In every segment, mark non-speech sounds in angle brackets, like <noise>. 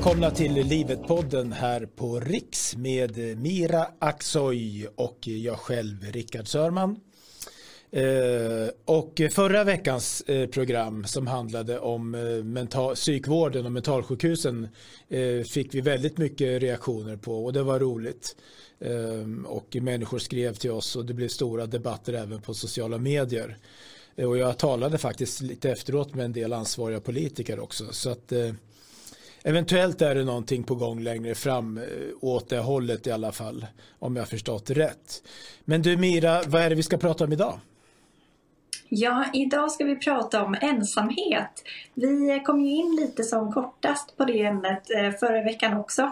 Välkomna till Livet-podden här på Riks med Mira Aksoy och jag själv, Rickard Sörman. Eh, och förra veckans eh, program som handlade om eh, mental, psykvården och mentalsjukhusen fick vi väldigt mycket reaktioner på och det var roligt. Och människor skrev till oss och det blev stora debatter även på sociala medier. Och jag talade faktiskt lite efteråt med en del ansvariga politiker också. Så att eventuellt är det någonting på gång längre fram eh, åt det hållet i alla fall. Om jag förstått rätt. Men du Mira, vad är det vi ska prata om idag? Ja, idag ska vi prata om ensamhet. Vi kom ju in lite som kortast på det ämnet eh, förra veckan också.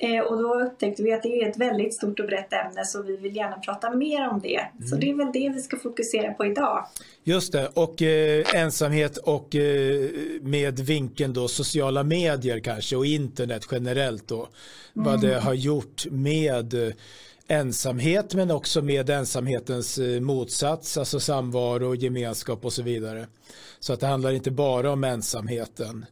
Eh, och då upptäckte vi att det är ett väldigt stort och brett ämne så vi vill gärna prata mer om det. Mm. Så det är väl det vi ska fokusera på idag. Just det, och eh, ensamhet och eh, med vinkeln då sociala medier kanske och internet generellt då. Mm. Vad det har gjort med ensamhet men också med ensamhetens eh, motsats, alltså samvaro, gemenskap och så vidare. Så att det handlar inte bara om ensamheten.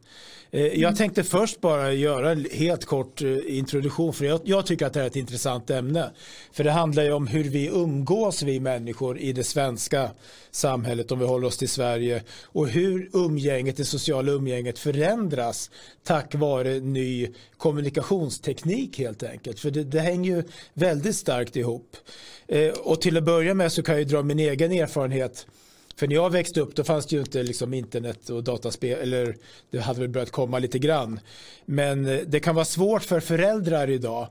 Eh, jag mm. tänkte först bara göra en helt kort eh, introduktion för jag, jag, tycker att det är ett intressant ämne. För det handlar ju om hur vi umgås vi människor i det svenska samhället om vi håller oss till Sverige och hur umgänget, det sociala umgänget förändras tack vare ny kommunikationsteknik helt enkelt. För det, det hänger ju väldigt starkt ihop. Eh, och till att börja med så kan jag dra min egen erfarenhet för när jag växte upp då fanns det ju inte liksom internet och dataspel, eller det hade väl börjat komma lite grann. Men eh, det kan vara svårt för föräldrar idag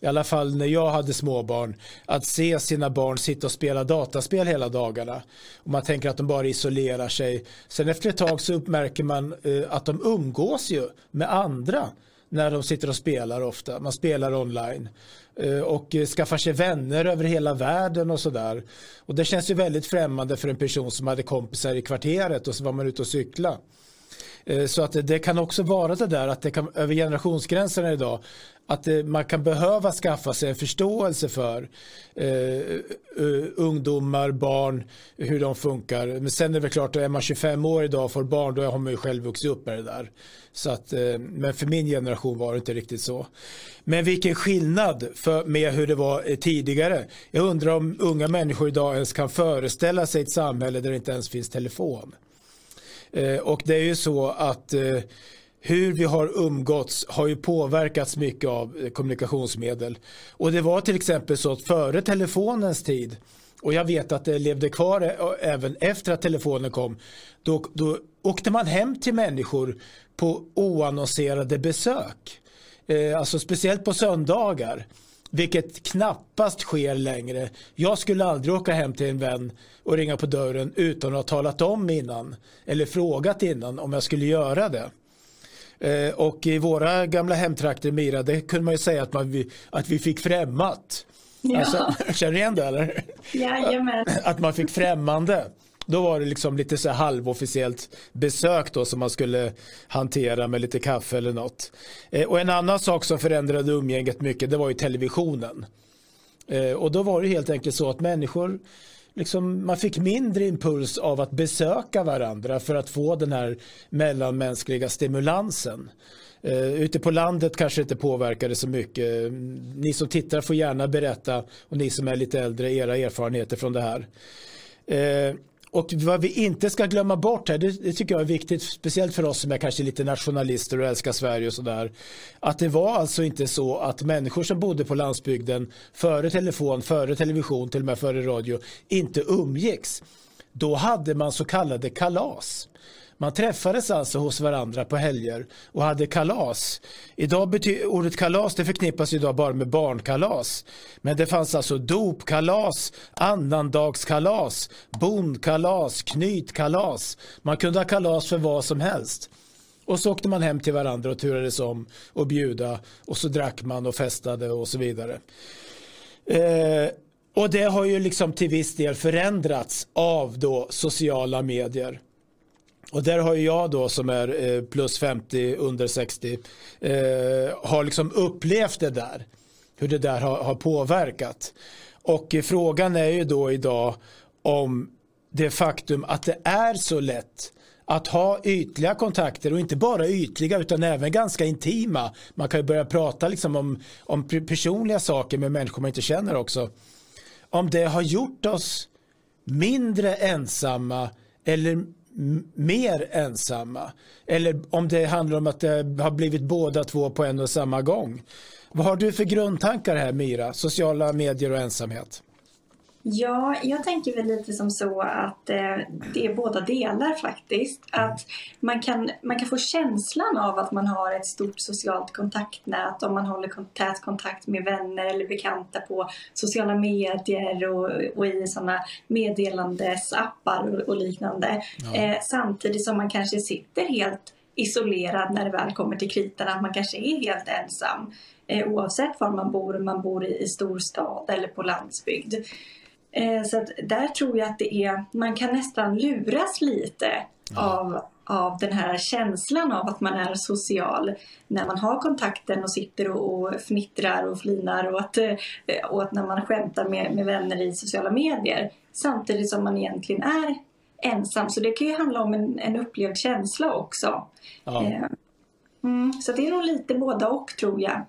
i alla fall när jag hade småbarn, att se sina barn sitta och spela dataspel hela dagarna. Och man tänker att de bara isolerar sig. Sen efter ett tag så uppmärker man eh, att de umgås ju med andra när de sitter och spelar ofta. Man spelar online Eh, och eh, skaffar sig vänner över hela världen och sådär. Och det känns ju väldigt främmande för en person som hade kompisar i kvarteret och så var man ute och cykla. Eh, så att det kan också vara det där att det kan över generationsgränserna idag att eh, man kan behöva skaffa sig en förståelse för eh, eh, ungdomar, barn, hur de funkar. Men sen är det väl klart är man 25 år idag och får barn då har man ju själv vuxit upp med det där. Så att, eh, men för min generation var det inte riktigt så. Men vilken skillnad för, med hur det var tidigare. Jag undrar om unga människor idag ens kan föreställa sig ett samhälle där det inte ens finns telefon. Eh, och det är ju så att eh, hur vi har umgåtts har ju påverkats mycket av eh, kommunikationsmedel. Och det var till exempel så att före telefonens tid och jag vet att det levde kvar även efter att telefonen kom. Då, då åkte man hem till människor på oannonserade besök. Eh, alltså speciellt på söndagar. Vilket knappast sker längre. Jag skulle aldrig åka hem till en vän och ringa på dörren utan att ha talat om innan. Eller frågat innan om jag skulle göra det. Eh, och i våra gamla hemtrakter Mira, det kunde man ju säga att, man, att vi fick främmat. Ja. Alltså, känner du igen det eller? Jajamän. Att man fick främmande. Då var det liksom lite så halvofficiellt besök då som man skulle hantera med lite kaffe eller något. Eh, och en annan sak som förändrade umgänget mycket det var ju televisionen. Eh, och då var det helt enkelt så att människor liksom, man fick mindre impuls av att besöka varandra för att få den här mellanmänskliga stimulansen. Uh, ute på landet kanske inte påverkade så mycket. Ni som tittar får gärna berätta och ni som är lite äldre era erfarenheter från det här. Uh, och vad vi inte ska glömma bort här, det, det, tycker jag är viktigt, speciellt för oss som är kanske lite nationalister och älskar Sverige och sådär, att det var alltså inte så att människor som bodde på landsbygden före telefon, före television, till och med före radio, inte umgicks. Då hade man så kallade kalas. Man träffades alltså hos varandra på helger och hade kalas. Idag betyder ordet kalas det förknippas idag bara med barnkalas. Men det fanns alltså dopkalas, annandagskalas, bondkalas, knytkalas. Man kunde ha kalas för vad som helst. Och så åkte man hem till varandra och turades om och bjuda och så drack man och festade och så vidare. Eh, och det har ju liksom till viss del förändrats av då sociala medier. Och där har jag då som är eh, plus 50, under 60, eh, har liksom upplevt det där. Hur det där har, har påverkat. Och eh, frågan är ju då idag om det faktum att det är så lätt att ha ytliga kontakter och inte bara ytliga utan även ganska intima. Man kan ju börja prata liksom om, om personliga saker med människor man inte känner också. Om det har gjort oss mindre ensamma eller mer ensamma. Eller om det handlar om att det har blivit båda två på en och samma gång. Vad har du för grundtankar här Mira? Sociala medier och ensamhet? Ja, jag tänker väl lite som så att eh, det är båda delar faktiskt. Att man kan, man kan få känslan av att man har ett stort socialt kontaktnät om man håller tät kontakt med vänner eller bekanta på sociala medier och, och i sådana meddelandesappar och, och liknande. Ja. Eh, samtidigt som man kanske sitter helt isolerad när det väl kommer till kritan, att man kanske är helt ensam eh, oavsett var man bor, om man bor i, i storstad eller på landsbygd. Eh, så där tror jag att det är, man kan nästan luras lite ja. av, av den här känslan av att man är social när man har kontakten och sitter och, och fnittrar och flinar och att, eh, och att när man skämtar med, med vänner i sociala medier samtidigt som man egentligen är ensam. Så det kan ju handla om en, en upplevd känsla också. Ja. Eh, mm, så det är nog lite båda och tror jag.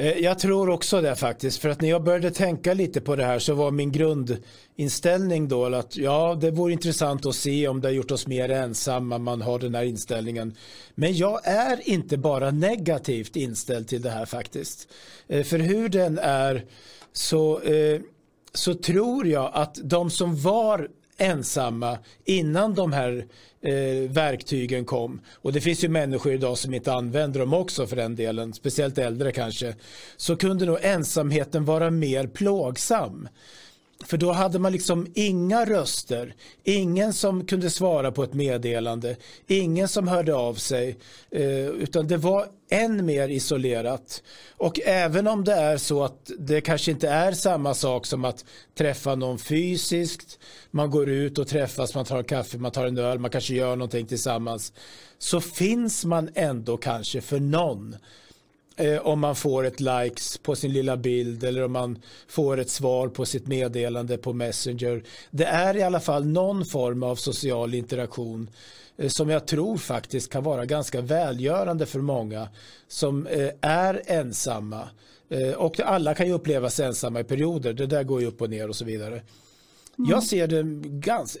Eh, jag tror också det faktiskt, för att när jag började tänka lite på det här så var min grundinställning då att ja, det vore intressant att se om det har gjort oss mer ensamma, man har den här inställningen. Men jag är inte bara negativt inställd till det här faktiskt. Eh, för hur den är så, eh, så tror jag att de som var ensamma innan de här eh, verktygen kom. Och det finns ju människor idag som inte använder dem också för den delen, speciellt äldre kanske. Så kunde nog ensamheten vara mer plågsam. För då hade man liksom inga röster, ingen som kunde svara på ett meddelande, ingen som hörde av sig, eh, utan det var än mer isolerat. Och även om det är så att det kanske inte är samma sak som att träffa någon fysiskt, man går ut och träffas, man tar kaffe, man tar en öl, man kanske gör någonting tillsammans, så finns man ändå kanske för någon eh, om man får ett likes på sin lilla bild eller om man får ett svar på sitt meddelande på Messenger. Det är i alla fall någon form av social interaktion eh, som jag tror faktiskt kan vara ganska välgörande för många som eh, är ensamma. Eh, och alla kan ju uppleva sig ensamma i perioder, det där går ju upp och ner och så vidare. Mm. Jag ser det ganska,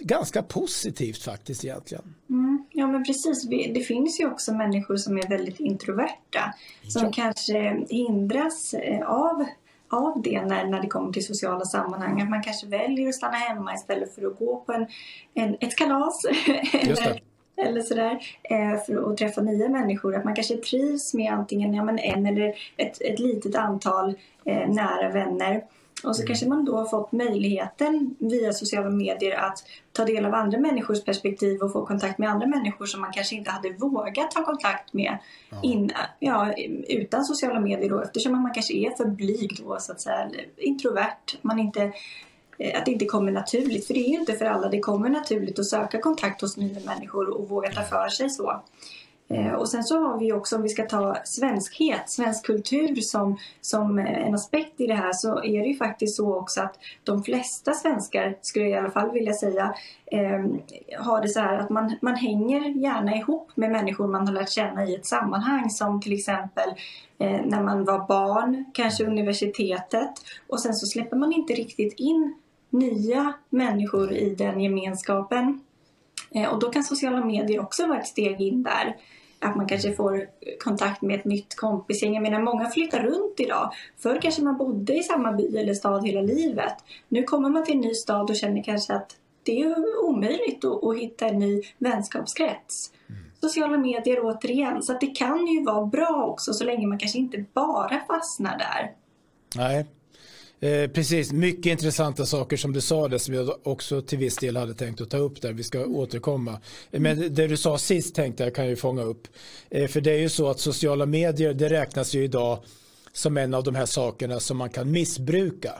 ganska positivt faktiskt egentligen. Mm. Ja men precis, det finns ju också människor som är väldigt introverta som ja. kanske hindras eh, av, av det när, när det kommer till sociala sammanhang. Att man kanske väljer att stanna hemma istället för att gå på en, en, ett kalas. <laughs> eller, eller sådär, eh, för att träffa nya människor. Att man kanske trivs med antingen ja, men en eller ett, ett litet antal eh, nära vänner. Och så mm. kanske man då har fått möjligheten via sociala medier att ta del av andra människors perspektiv och få kontakt med andra människor som man kanske inte hade vågat ta kontakt med. In, ja, utan sociala medier då eftersom man kanske är för blyg då så att säga, introvert. Man inte, eh, att det inte kommer naturligt, för det är ju inte för alla det kommer naturligt att söka kontakt hos nya människor och våga ta för sig så. Eh, och sen så har vi också, om vi ska ta svenskhet, svensk kultur som, som eh, en aspekt i det här så är det ju faktiskt så också att de flesta svenskar, skulle jag i alla fall vilja säga, eh, har det så här att man, man hänger gärna ihop med människor man har lärt känna i ett sammanhang som till exempel eh, när man var barn, kanske universitetet och sen så släpper man inte riktigt in nya människor i den gemenskapen. Eh, och då kan sociala medier också vara ett steg in där att man kanske får kontakt med ett nytt kompisgäng. Jag menar, många flyttar runt idag. Förr kanske man bodde i samma by eller stad hela livet. Nu kommer man till en ny stad och känner kanske att det är omöjligt att, att hitta en ny vänskapskrets. Mm. Sociala medier återigen, så att det kan ju vara bra också så länge man kanske inte bara fastnar där. Nej, Eh, precis, mycket intressanta saker som du sa där som jag också till viss del hade tänkt att ta upp där. Vi ska återkomma. Eh, men det du sa sist tänkte jag kan ju fånga upp. Eh, för det är ju så att sociala medier det räknas ju idag som en av de här sakerna som man kan missbruka.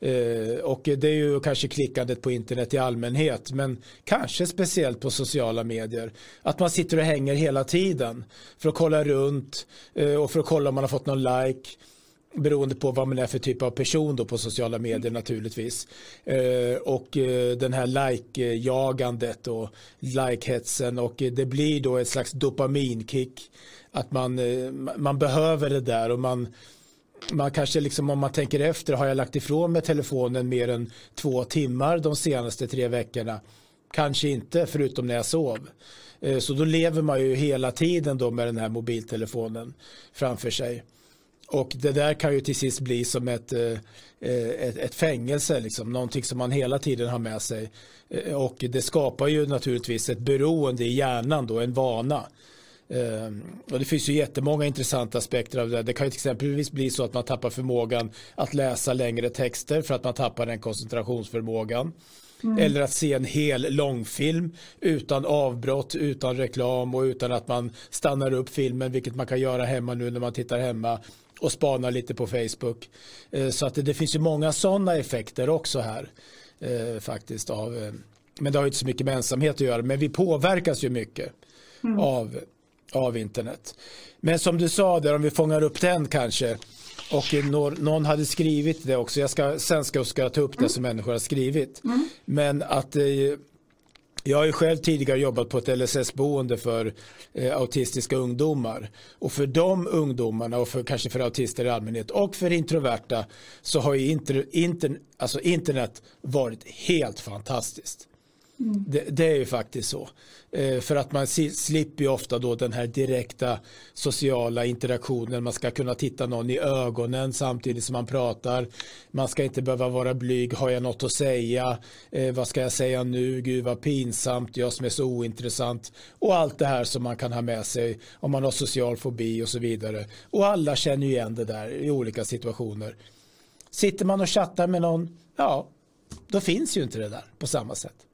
Eh, och det är ju kanske klickandet på internet i allmänhet men kanske speciellt på sociala medier. Att man sitter och hänger hela tiden för att kolla runt eh, och för att kolla om man har fått någon like beroende på vad man är för typ av person då på sociala medier naturligtvis. Eh, och eh, den här like-jagandet och like-hetsen och eh, det blir då ett slags dopaminkick. Att man, eh, man behöver det där och man man kanske liksom om man tänker efter har jag lagt ifrån mig telefonen mer än två timmar de senaste tre veckorna kanske inte förutom när jag sov eh, så då lever man ju hela tiden då med den här mobiltelefonen framför sig och det där kan ju till sist bli som ett, eh, ett, ett fängelse, liksom, någonting som man hela tiden har med sig. Eh, och det skapar ju naturligtvis ett beroende i hjärnan, då, en vana. Och det finns ju jättemånga intressanta aspekter av det. Det kan ju till exempelvis bli så att man tappar förmågan att läsa längre texter för att man tappar den koncentrationsförmågan. Mm. Eller att se en hel långfilm utan avbrott, utan reklam och utan att man stannar upp filmen, vilket man kan göra hemma nu när man tittar hemma och spanar lite på Facebook. Eh, så att det, det finns ju många sådana effekter också här eh, faktiskt av eh, men det har inte så mycket med ensamhet att göra men vi påverkas ju mycket mm. av, av internet. Men som du sa där om vi fångar upp den kanske och någon hade skrivit det också. Jag ska, sen ska jag ta upp det mm. som människor har skrivit. Mm. Men att jag har ju själv tidigare jobbat på ett LSS-boende för eh, autistiska ungdomar. Och för de ungdomarna och för, kanske för autister i allmänhet och för introverta så har ju inter, inter, alltså internet varit helt fantastiskt. Mm. Det, det, är ju faktiskt så. Eh, för att man slipper ju ofta då den här direkta sociala interaktionen. Man ska kunna titta någon i ögonen samtidigt som man pratar. Man ska inte behöva vara blyg. Har jag något att säga? Eh, vad ska jag säga nu? Gud vad pinsamt. Jag som är så ointressant. Och allt det här som man kan ha med sig om man har social fobi och så vidare. Och alla känner ju igen det där i olika situationer. Sitter man och chattar med någon, ja, då finns ju inte det där på samma sätt.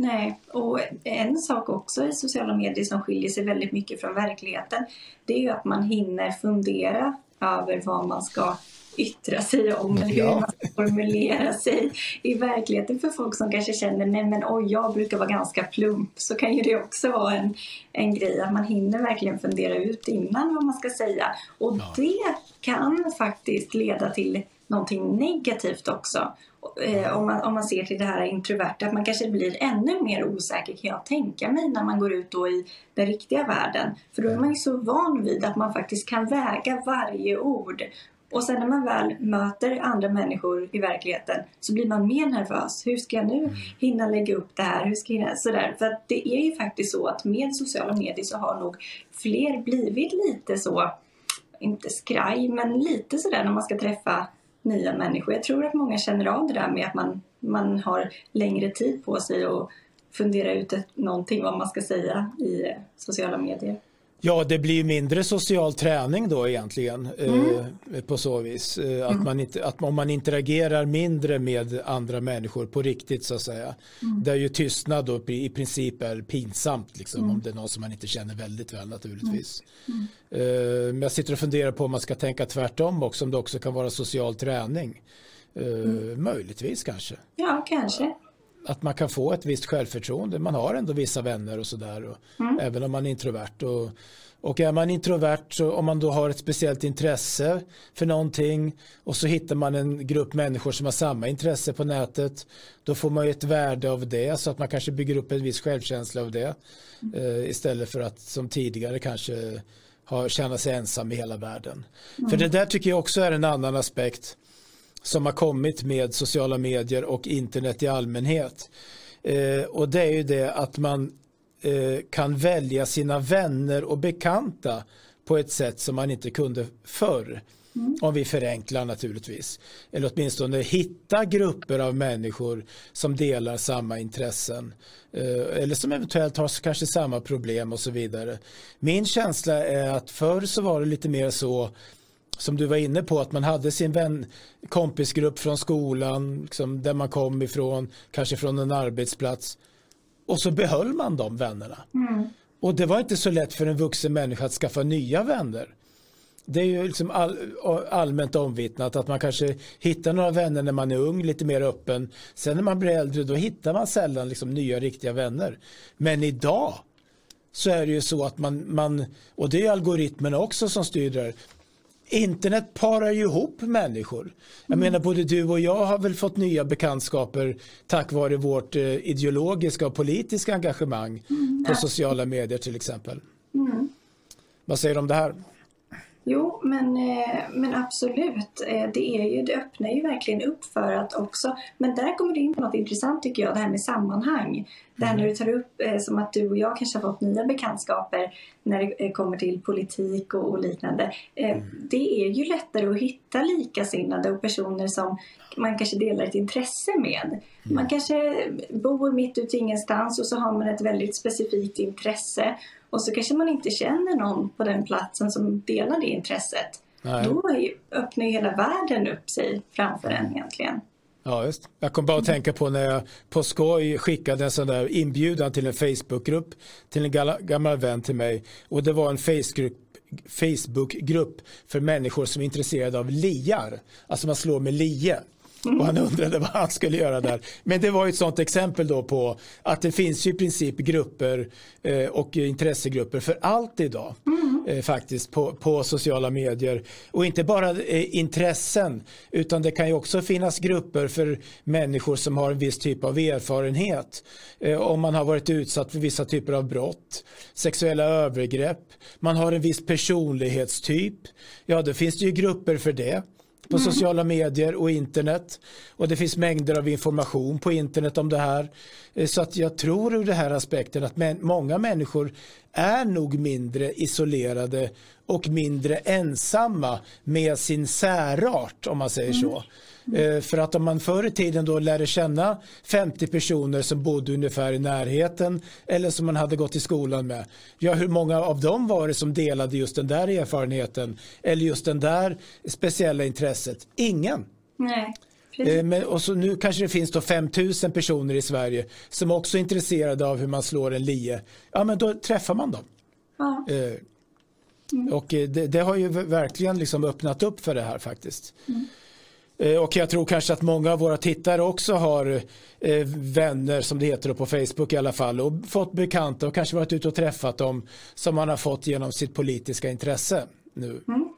Nej, och en sak också i sociala medier som skiljer sig väldigt mycket från verkligheten det är ju att man hinner fundera över vad man ska yttra sig om, ja. hur man ska formulera sig i verkligheten för folk som kanske känner nej men oj, jag brukar vara ganska plump så kan ju det också vara en, en grej att man hinner verkligen fundera ut innan vad man ska säga och ja. det kan faktiskt leda till någonting negativt också. Eh, om, man, om man ser till det här introverta, att man kanske blir ännu mer osäker kan jag tänka mig när man går ut då i den riktiga världen. För då är man ju så van vid att man faktiskt kan väga varje ord. Och sen när man väl möter andra människor i verkligheten så blir man mer nervös. Hur ska jag nu hinna lägga upp det här? Hur ska jag? Sådär. För att det är ju faktiskt så att med sociala medier så har nog fler blivit lite så, inte skraj, men lite sådär när man ska träffa nya människor. Jag tror att många känner av det där med att man, man har längre tid på sig att fundera ut ett, någonting vad man ska säga i eh, sociala medier. Ja, det blir mindre social träning då egentligen eh, mm. eh, på så vis. Eh, att, mm. man inte, att om man interagerar mindre med andra människor på riktigt så att säga. Mm. Där ju tystnad då i princip är pinsamt liksom, mm. om det är någon som man inte känner väldigt väl naturligtvis. Mm. Mm. Eh, men jag sitter och funderar på om man ska tänka tvärtom också, om det också kan vara social träning. Eh, möjligtvis kanske. Ja, kanske att man kan få ett visst självförtroende. Man har ändå vissa vänner och sådär. Mm. Även om man är introvert. Och, och är man introvert så om man då har ett speciellt intresse för någonting och så hittar man en grupp människor som har samma intresse på nätet. Då får man ju ett värde av det så att man kanske bygger upp en viss självkänsla av det. Mm. Eh, istället för att som tidigare kanske ha, känna sig ensam i hela världen. Mm. För det där tycker jag också är en annan aspekt som har kommit med sociala medier och internet i allmänhet. Eh, och det är ju det att man eh, kan välja sina vänner och bekanta på ett sätt som man inte kunde förr. Mm. Om vi förenklar naturligtvis. Eller åtminstone hitta grupper av människor som delar samma intressen. Eh, eller som eventuellt har kanske samma problem och så vidare. Min känsla är att förr så var det lite mer så som du var inne på, att man hade sin vän, kompisgrupp från skolan, liksom, där man kom ifrån, kanske från en arbetsplats. Och så behöll man de vännerna. Mm. Och det var inte så lätt för en vuxen människa att skaffa nya vänner. Det är ju liksom all, allmänt omvittnat att man kanske hittar några vänner när man är ung, lite mer öppen. Sen när man blir äldre då hittar man sällan liksom nya riktiga vänner. Men idag så är det ju så att man, man och det är algoritmerna också som styr det internet parar ju ihop människor. Jag mm. menar både du och jag har väl fått nya bekantskaper tack vare vårt eh, ideologiska och politiska engagemang mm. på sociala medier till exempel. Mm. Vad säger du om det här? Jo, men, eh, men absolut. Eh, det, är ju, det öppnar ju verkligen upp för att också... Men där kommer du in på något intressant tycker jag, det här med sammanhang. Det här mm. när du tar upp eh, som att du och jag kanske har fått nya bekantskaper när det kommer till politik och, och liknande. Mm. Det är ju lättare att hitta likasinnade och personer som man kanske delar ett intresse med. Mm. Man kanske bor mitt ute ingenstans och så har man ett väldigt specifikt intresse och så kanske man inte känner någon på den platsen som delar det intresset. Nej. Då öppnar ju hela världen upp sig framför en egentligen. Ja, just. Jag kom bara att tänka på när jag på skoj skickade en sån där inbjudan till en Facebookgrupp till en gammal vän till mig och det var en Facebookgrupp för människor som är intresserade av liar. Alltså man slår med lie. Och han undrade vad han skulle göra där. Men det var ett sånt exempel då på att det finns ju i princip grupper eh, och intressegrupper för allt idag. Mm. Eh, faktiskt på, på sociala medier. Och inte bara eh, intressen utan det kan ju också finnas grupper för människor som har en viss typ av erfarenhet. om man har varit utsatt för vissa typer av brott, sexuella övergrepp, man har en viss personlighetstyp. Ja, då finns det ju grupper för det på mm. sociala medier och internet. Och det finns mängder av information på internet om det här. Eh, så att jag tror ur den här aspekten att många människor är nog mindre isolerade och mindre ensamma med sin särart om man säger mm. så. Mm. För att om man förr i tiden då lärde känna 50 personer som bodde ungefär i närheten eller som man hade gått i skolan med. Ja, hur många av dem var det som delade just den där erfarenheten eller just den där speciella intresset? Ingen. Nej. Eh, men, och så nu kanske det finns då 5000 personer i Sverige som också är intresserade av hur man slår en lie. Ja, men då träffar man dem. Ja. Mm. Och det, det, har ju verkligen liksom öppnat upp för det här faktiskt. Mm. Eh, och jag tror kanske att många av våra tittare också har eh, vänner som det heter på Facebook i alla fall och fått bekanta och kanske varit ute och träffat dem som man har fått genom sitt politiska intresse nu. Mm.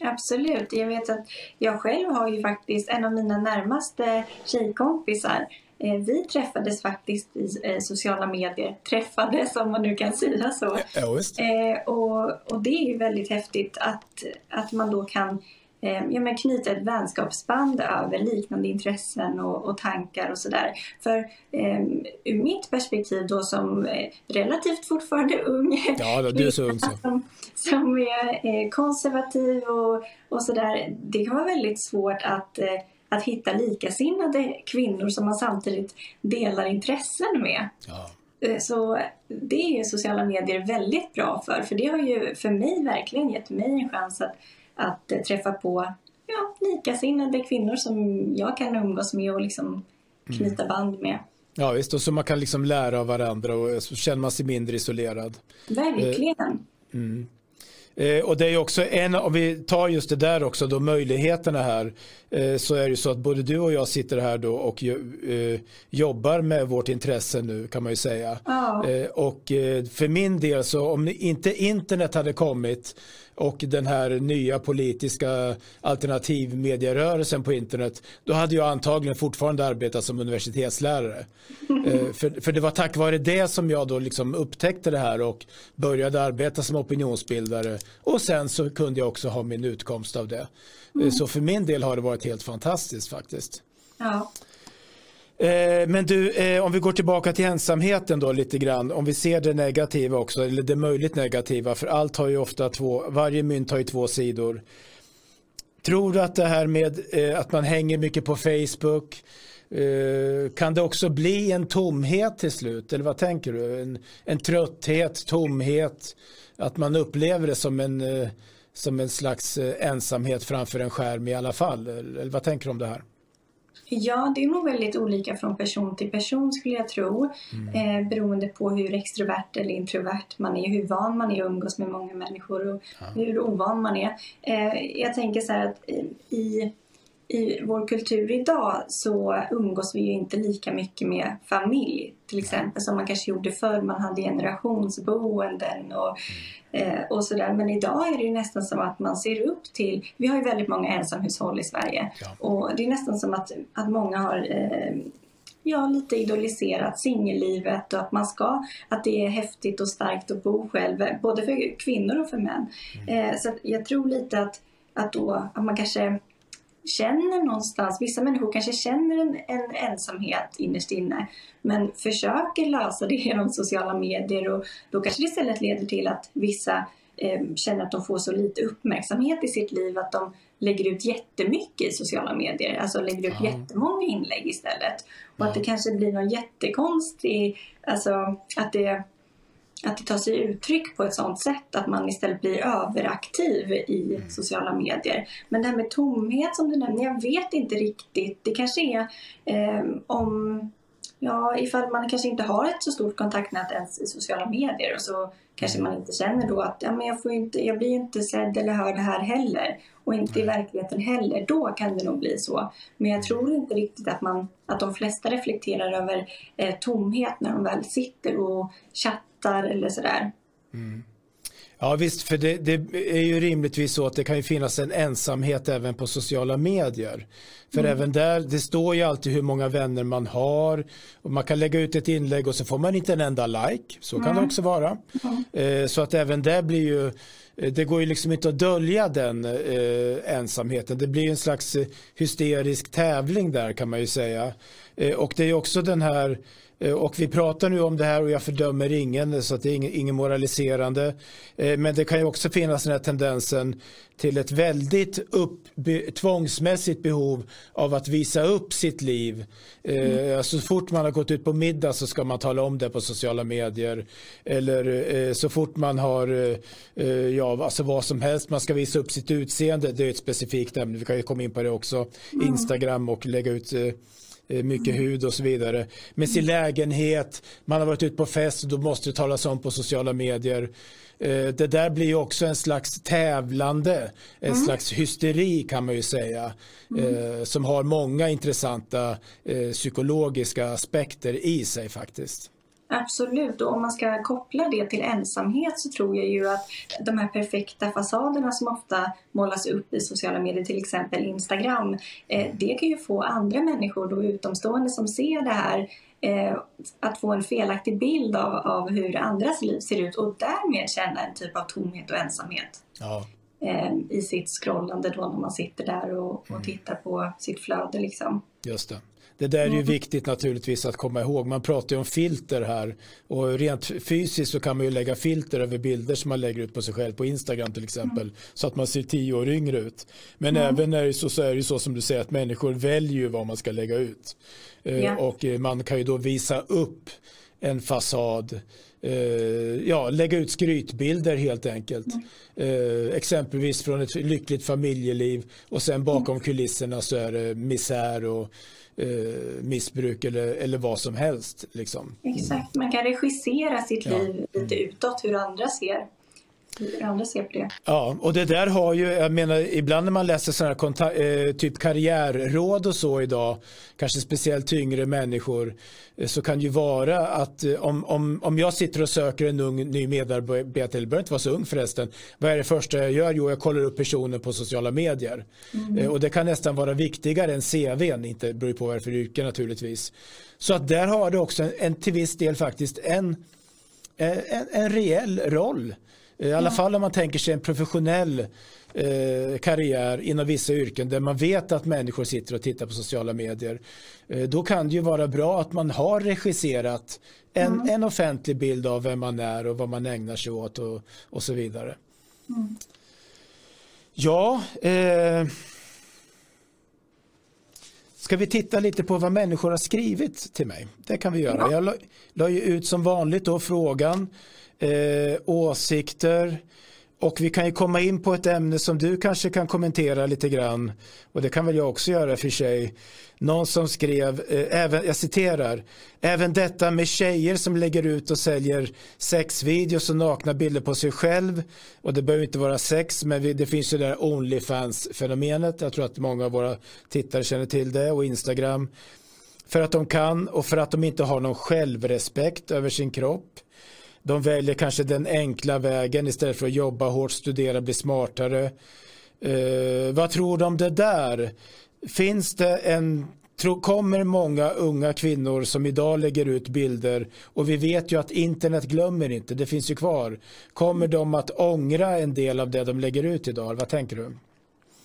Absolut. Jag vet att jag själv har ju faktiskt en av mina närmaste tjejkompisar eh, vi träffades faktiskt i sociala medier. Träffades om man nu kan säga så. Ja, och, och det är ju väldigt häftigt att, att man då kan ja, men knyta ett vänskapsband över liknande intressen och, och tankar och sådär. För eh, ur mitt perspektiv då som eh, relativt fortfarande ung, ja, du är så ung så. <laughs> Som, som är eh, konservativ och, och sådär, det kan vara väldigt svårt att eh, att hitta likasinnade kvinnor som man samtidigt delar intressen med. Ja. Eh, så det är ju sociala medier väldigt bra för, för det har ju för mig verkligen gett mig en chans att att eh, träffa på ja, likasinnade kvinnor som jag kan umgås med och liksom knyta mm. band med. Ja visst, och så man kan liksom lära av varandra och så känner man sig mindre isolerad. Verkligen. Eh, mm. Eh, och det är också en, om vi tar just det där också då möjligheterna här eh, så är det ju så att både du och jag sitter här då och eh, jobbar med vårt intresse nu kan man ju säga. Ja. och för min del så om inte internet hade kommit och den här nya politiska alternativmedierörelsen på internet då hade jag antagligen fortfarande arbetat som universitetslärare. <laughs> eh, för, för det var tack vare det som jag då liksom upptäckte det här och började arbeta som opinionsbildare och sen så kunde jag också ha min utkomst av det. Mm. så för min del har det varit helt fantastiskt faktiskt. Ja. Eh, men du, eh, om vi går tillbaka till ensamheten då lite grann. Om vi ser det negativa också, eller det möjligt negativa. För allt har ju ofta två, varje mynt har ju två sidor. Tror du att det här med eh, att man hänger mycket på Facebook, eh, kan det också bli en tomhet till slut? Eller vad tänker du? En, en trötthet, tomhet, att man upplever det som en, eh, som en slags eh, ensamhet framför en skärm i alla fall? Eller vad tänker du om det här? Ja, det är nog väldigt olika från person till person skulle jag tro. Mm. Eh, beroende på hur extrovert eller introvert man är, hur van man är att umgås med många människor och ja. hur ovan man är. Eh, jag tänker så här att i, i vår kultur idag så umgås vi ju inte lika mycket med familj till exempel som man kanske gjorde förr. Man hade generationsboenden och, eh, och sådär. Men idag är det ju nästan som att man ser upp till... Vi har ju väldigt många ensamhushåll i Sverige ja. och det är nästan som att, att många har eh, ja, lite idoliserat singellivet och att man ska, att det är häftigt och starkt att bo själv, både för kvinnor och för män. Mm. Eh, så jag tror lite att, att då, att man kanske känner någonstans, vissa människor kanske känner en, en ensamhet innerst inne men försöker lösa det genom sociala medier och då kanske det istället leder till att vissa eh, känner att de får så lite uppmärksamhet i sitt liv att de lägger ut jättemycket i sociala medier, alltså lägger ut ja. jättemånga inlägg istället. Och att det kanske blir någon jättekonstig, alltså att det att det tar sig uttryck på ett sådant sätt att man istället blir överaktiv i mm. sociala medier. Men det här med tomhet som du nämner, jag vet inte riktigt. Det kanske är eh, om, ja, ifall man kanske inte har ett så stort kontaktnät ens i sociala medier och så kanske man inte känner då att ja, men jag, får inte, jag blir inte sedd eller hörd här heller och inte i verkligheten heller. Då kan det nog bli så. Men jag tror inte riktigt att, man, att de flesta reflekterar över eh, tomhet när de väl sitter och chattar eller sådär. Mm. Ja visst, för det, det, är ju rimligtvis så att det kan ju finnas en ensamhet även på sociala medier. För mm. även där, det står ju alltid hur många vänner man har och man kan lägga ut ett inlägg och så får man inte en enda like. Så kan mm. det också vara. Mm. så att även där blir ju eh, det går ju liksom inte att dölja den eh, ensamheten. Det blir en slags eh, hysterisk tävling där kan man ju säga. Eh, och det är också den här Eh, och vi pratar nu om det här och jag fördömer ingen så att det är inget moraliserande. Eh, men det kan ju också finnas den här tendensen till ett väldigt upp, tvångsmässigt behov av att visa upp sitt liv. Mm. Alltså, så fort man har gått ut på middag så ska man tala om det på sociala medier. Eller så fort man har, ja alltså vad som helst, man ska visa upp sitt utseende. Det är ett specifikt ämne, vi kan ju komma in på det också. Mm. Instagram och lägga ut Eh, mycket mm. hud och så vidare. Med sin lägenhet, man har varit ute på fest och då måste det talas om på sociala medier. Eh, det där blir ju också en slags tävlande, en mm. slags hysteri kan man ju säga. Mm. Eh, som har många intressanta psykologiska aspekter i sig faktiskt. Absolut, och om man ska koppla det till ensamhet så tror jag ju att de här perfekta fasaderna som ofta målas upp i sociala medier, till exempel Instagram, eh, det kan ju få andra människor, då utomstående som ser det här, eh, att få en felaktig bild av, av hur andras liv ser ut och därmed känna en typ av tomhet och ensamhet. Ja. Eh, I sitt scrollande då när man sitter där och, och mm. tittar på sitt flöde liksom. Just det. Det där är ju viktigt naturligtvis att komma ihåg. Man pratar ju om filter här och rent fysiskt så kan man ju lägga filter över bilder som man lägger ut på sig själv på Instagram till exempel mm. så att man ser tio år yngre ut. Men mm. även är så, så är det så som du säger att människor väljer ju vad man ska lägga ut yeah. och eh, man kan ju då visa upp en fasad eh, ja, lägga ut skrytbilder helt enkelt. Mm. Eh, exempelvis från ett lyckligt familjeliv och sen bakom mm. kulisserna så är det misär och eh, missbruk eller, eller vad som helst. Liksom. Exakt, man kan regissera sitt ja. liv lite utåt hur andra ser hur andra ser på det. Ja, och det där har ju, jag menar, ibland när man läser sådana här eh, typ karriärråd och så idag, kanske speciellt yngre människor, eh, så kan ju vara att eh, om, om, om jag sitter och söker en ung ny medarbetare, eller behöver inte vara så ung förresten, vad är det första jag gör? Jo, jag kollar upp personen på sociala medier. Mm. Och det kan nästan vara viktigare än CVn, inte beror på vad det är för yrke naturligtvis. Så att där har det också en, till viss del faktiskt en, en, en reell roll. I alla fall om man tänker sig en professionell eh, karriär inom vissa yrken där man vet att människor sitter och tittar på sociala medier. Eh, då kan det ju vara bra att man har regisserat en, mm. en offentlig bild av vem man är och vad man ägnar sig åt och, och så vidare. Mm. Ja, eh, Ska vi titta lite på vad människor har skrivit till mig? Det kan vi göra. Ja. Jag la, la ju ut som vanligt då frågan eh, åsikter och vi kan ju komma in på ett ämne som du kanske kan kommentera lite grann. Och det kan väl jag också göra för sig. Någon som skrev, eh, även, jag citerar, även detta med tjejer som lägger ut och säljer sexvideos och nakna bilder på sig själv. Och det behöver inte vara sex, men vi, det finns ju det där Onlyfans-fenomenet. Jag tror att många av våra tittare känner till det och Instagram. För att de kan och för att de inte har någon självrespekt över sin kropp. De väljer kanske den enkla vägen istället för att jobba hårt, studera, bli smartare. Eh, vad tror du om det där? Finns det en Tro, kommer många unga kvinnor som idag lägger ut bilder och vi vet ju att internet glömmer inte, det finns ju kvar. Kommer de att ångra en del av det de lägger ut idag? Vad tänker du?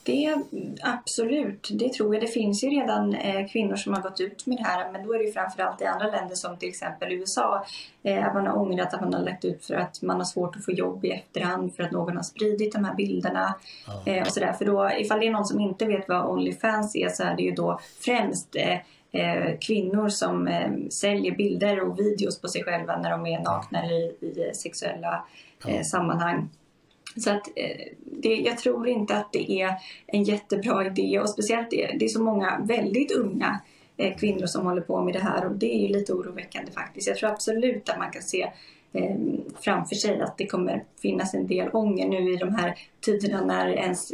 Det absolut, det tror jag. Det finns ju redan eh, kvinnor som har gått ut med det här men då är det ju framförallt i andra länder som till exempel USA. Eh, man har ångrat att man har lagt ut för att man har svårt att få jobb i efterhand för att någon har spridit de här bilderna. Ja. Eh, och sådär. För då, ifall det är någon som inte vet vad Onlyfans är så är det ju då främst eh, eh, kvinnor som eh, säljer bilder och videos på sig själva när de är nakna i, i sexuella sammanhang. Så att eh, det, jag tror inte att det är en jättebra idé och speciellt det, det är så många väldigt unga eh, kvinnor som håller på med det här och det är lite oroväckande faktiskt. Jag tror absolut att man kan se eh, framför sig att det kommer finnas en del ånger nu i de här tiderna när ens,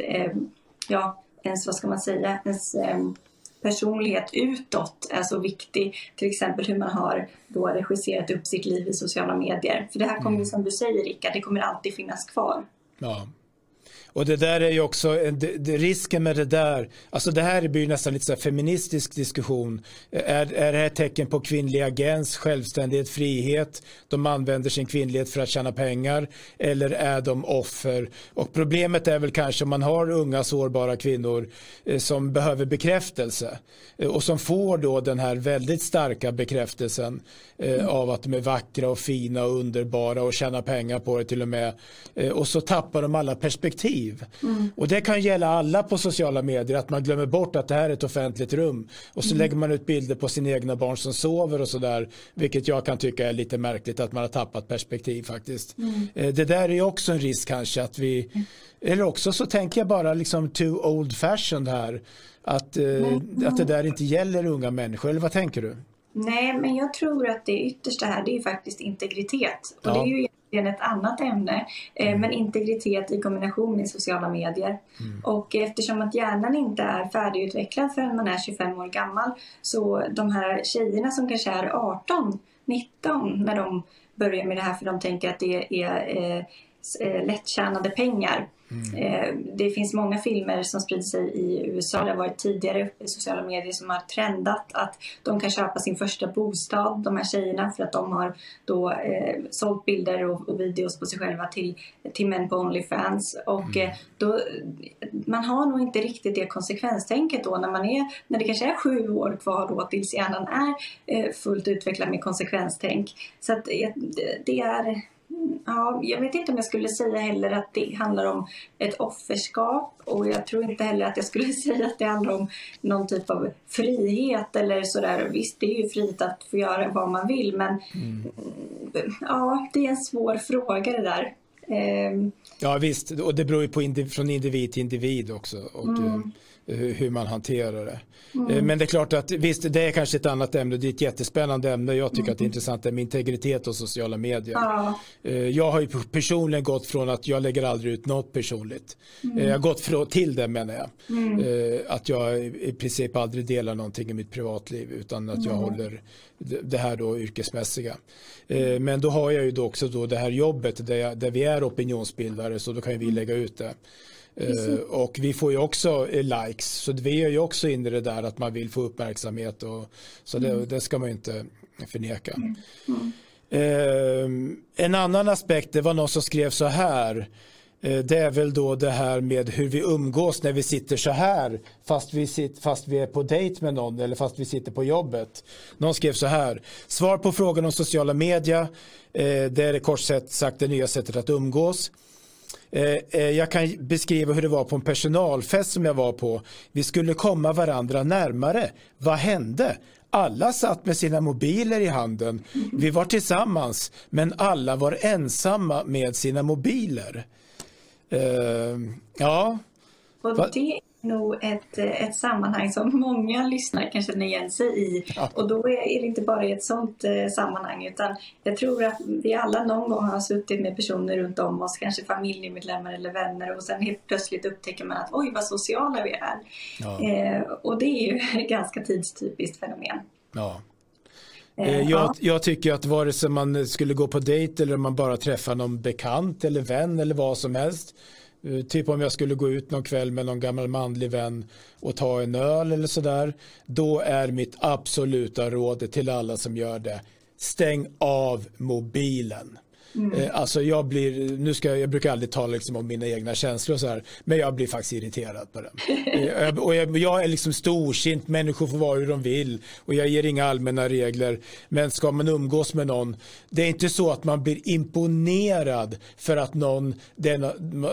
ja, ens vad ska man säga, ens personlighet utåt är så viktig. Till exempel hur man har då regisserat upp sitt liv i sociala medier. För det här kommer mm. som du säger Rickard, det kommer alltid finnas kvar. Ja. Och det där är ju också, det, det, risken med det där, alltså det här blir nästan lite så feministisk diskussion. Är, är det här tecken på kvinnlig agens, självständighet, frihet? De använder sin kvinnlighet för att tjäna pengar eller är de offer? Och problemet är väl kanske om man har unga sårbara kvinnor eh, som behöver bekräftelse eh, och som får då den här väldigt starka bekräftelsen eh, av att de är vackra och fina och underbara och tjäna pengar på det till och med. Eh, och så tappar de alla perspektiv liv. Mm. Och det kan gälla alla på sociala medier, att man glömmer bort att det här är ett offentligt rum. Och så mm. lägger man ut bilder på sina egna barn som sover och sådär. Vilket jag kan tycka är lite märkligt att man har tappat perspektiv faktiskt. Mm. Eh, det där är också en risk kanske att vi, mm. eller också så tänker jag bara liksom too old fashioned här. Att, mm. att det där inte gäller unga människor, eller vad tänker du? Nej, men jag tror att det yttersta här det är faktiskt integritet. Och ja. det är ju egentligen ett annat ämne. Eh, mm. Men integritet i kombination med sociala medier. Mm. Och eftersom att hjärnan inte är färdigt förrän man är 25 år gammal så de här tjejerna som kanske är 18, 19 när de börjar med det här för de tänker att det är eh, eh lättjänade pengar Mm. Eh, det finns många filmer som sprider sig i USA, det har varit tidigare i sociala medier som har trendat att de kan köpa sin första bostad, de här tjejerna, för att de har då eh, sålt bilder och, och, videos på sig själva till, till män på Onlyfans. Och mm. eh, då, man har nog inte riktigt det konsekvenstänket då när man är, när det kanske är sju år kvar då tills hjärnan är eh, fullt utvecklad med konsekvenstänk. Så att eh, det är Ja, jag vet inte om jag skulle säga heller att det handlar om ett offerskap och jag tror inte heller att jag skulle <laughs> säga att det handlar om någon typ av frihet eller sådär. Visst, det är ju frihet att få göra vad man vill men mm. ja, det är en svår fråga det där. Ehm. Ja visst, och det beror ju på indiv från individ till individ också. Och, mm. Eh, hur man hanterar det. Mm. Eh, men det är klart att visst, det är kanske ett annat ämne. Det är ett jättespännande ämne. Jag tycker mm. att det är intressant med integritet och sociala medier. Ja. Eh, jag har ju personligen gått från att jag lägger aldrig ut något personligt. Mm. Jag har gått från, till det menar jag. Mm. Att jag i princip aldrig delar någonting i mitt privatliv utan att jag mm. håller det här då yrkesmässiga. Men då har jag ju då också då det här jobbet där, jag, där vi är opinionsbildare så då kan vi mm. lägga ut det. Uh, och vi får ju också uh, likes, så vi är ju också inne i det där att man vill få uppmärksamhet. Och, så mm. det, det, ska man ju inte förneka. Mm. Mm. Uh, en annan aspekt, det var någon som skrev så här. Det är väl då det här med hur vi umgås när vi sitter så här fast vi, sitter, fast vi är på dejt med någon eller fast vi sitter på jobbet. Någon skrev så här. Svar på frågan om sociala media. Det är det kort sagt det nya sättet att umgås. Eh, eh, jag kan beskriva hur det var på en personalfest som jag var på. Vi skulle komma varandra närmare. Vad hände? Alla satt med sina mobiler i handen. Vi var tillsammans, men alla var ensamma med sina mobiler. Uh, ja. Och det nog ett, ett sammanhang som många lyssnare kan känna igen sig i. Ja. Och då är det inte bara i ett sånt eh, sammanhang utan jag tror att vi alla någon gång har suttit med personer runt om oss, kanske familjemedlemmar eller vänner och sen helt plötsligt upptäcker man att oj vad sociala vi är. Ja. Eh, och det är ju <laughs> ett ganska tidstypiskt fenomen. Ja. Eh, eh, jag, jag, tycker att vare sig man skulle gå på dejt eller man bara träffar någon bekant eller vän eller vad som helst. Eh, typ om jag skulle gå ut någon kväll med någon gammal manlig vän och ta en öl eller sådär. Då är mitt absoluta råd till alla som gör det. Stäng av mobilen. Mm. Eh, alltså jag blir, nu ska jag, jag brukar aldrig tala liksom om mina egna känslor och så här, men jag blir faktiskt irriterad på den. <laughs> Eh, och jag, jag, är liksom storsint, människor får vara hur de vill och jag ger inga allmänna regler. Men ska man umgås med någon, det är inte så att man blir imponerad för att någon,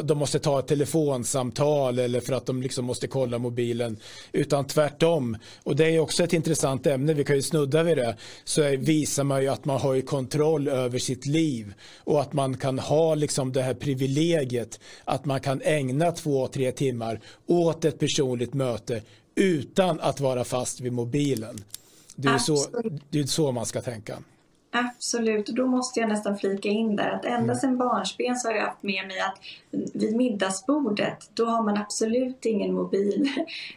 de måste ta ett telefonsamtal eller för att de liksom måste kolla mobilen, utan tvärtom. Och det är också ett intressant ämne, vi kan ju snudda vid det, så visar man ju att man har kontroll över sitt liv och att man kan ha liksom det här privilegiet att man kan ägna två, tre timmar åt ett personligt möte utan att vara fast vid mobilen. Det är, så, det är så man ska tänka. Absolut, och då måste jag nästan flika in där att ända mm. sedan barnsben så har jag haft med mig att vid middagsbordet då har man absolut ingen mobil.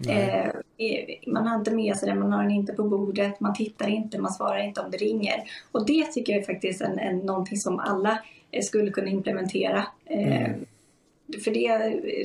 Eh, man har inte med sig den, man har den inte på bordet, man tittar inte, man svarar inte om det ringer. Och det tycker jag är faktiskt en, en, någonting som alla eh, skulle kunna implementera. Eh, mm. För det,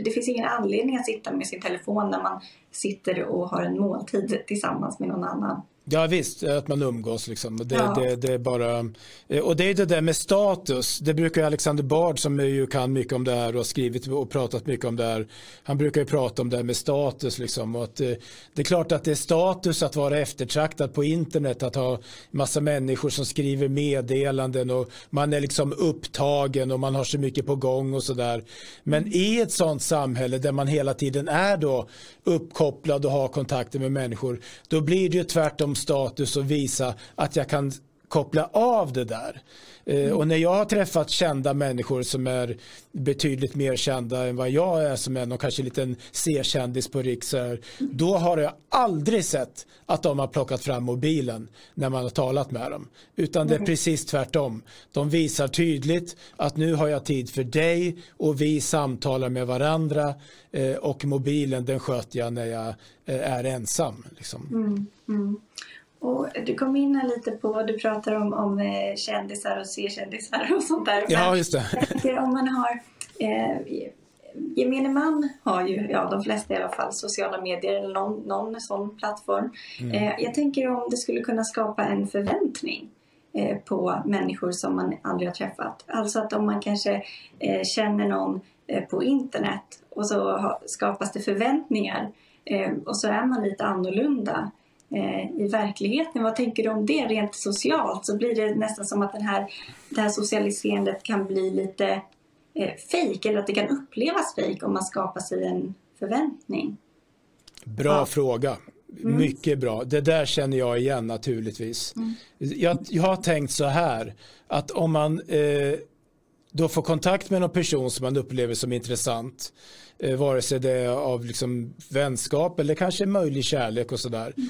det finns ingen anledning att sitta med sin telefon när man sitter och har en måltid tillsammans med någon annan. Ja visst, att man umgås liksom. Det, ja. det, det, är bara, eh, och det är det där med status. Det brukar Alexander Bard som ju kan mycket om det här och har skrivit och pratat mycket om det här. Han brukar ju prata om det här med status liksom. Och att det, eh, det är klart att det är status att vara eftertraktad på internet. Att ha massa människor som skriver meddelanden och man är liksom upptagen och man har så mycket på gång och sådär. Men i ett sånt samhälle där man hela tiden är då uppkopplad och har kontakter med människor. Då blir det ju tvärtom status och visa att jag kan koppla av det där. Mm. och när jag har träffat kända människor som är betydligt mer kända än vad jag är som är någon kanske liten C-kändis på Riks då har jag aldrig sett att de har plockat fram mobilen när man har talat med dem. Utan det är precis tvärtom. De visar tydligt att nu har jag tid för dig och vi samtalar med varandra eh, och mobilen den sköter jag när jag är ensam. Liksom. Mm. Mm. Och du kom in här lite på, du pratar om, om eh, kändisar och C-kändisar och sånt där. Ja, just det. om man har, eh, gemene man har ju, ja de flesta i alla fall, sociala medier eller någon, någon sån plattform. Mm. Eh, jag tänker om det skulle kunna skapa en förväntning eh, på människor som man aldrig har träffat. Alltså att om man kanske eh, känner någon eh, på internet och så skapas det förväntningar och så är man lite annorlunda Eh, i verkligheten. Vad tänker du om det rent socialt? Så blir det nästan som att den här, det här socialiserandet kan bli lite eh, fejk eller att det kan upplevas fejk om man skapar sig en förväntning. Bra ja. fråga. Mm. Mycket bra. Det där känner jag igen naturligtvis. Mm. Jag, jag har tänkt så här att om man eh, då får kontakt med någon person som man upplever som intressant eh, vare sig det är av liksom vänskap eller kanske möjlig kärlek och sådär. Mm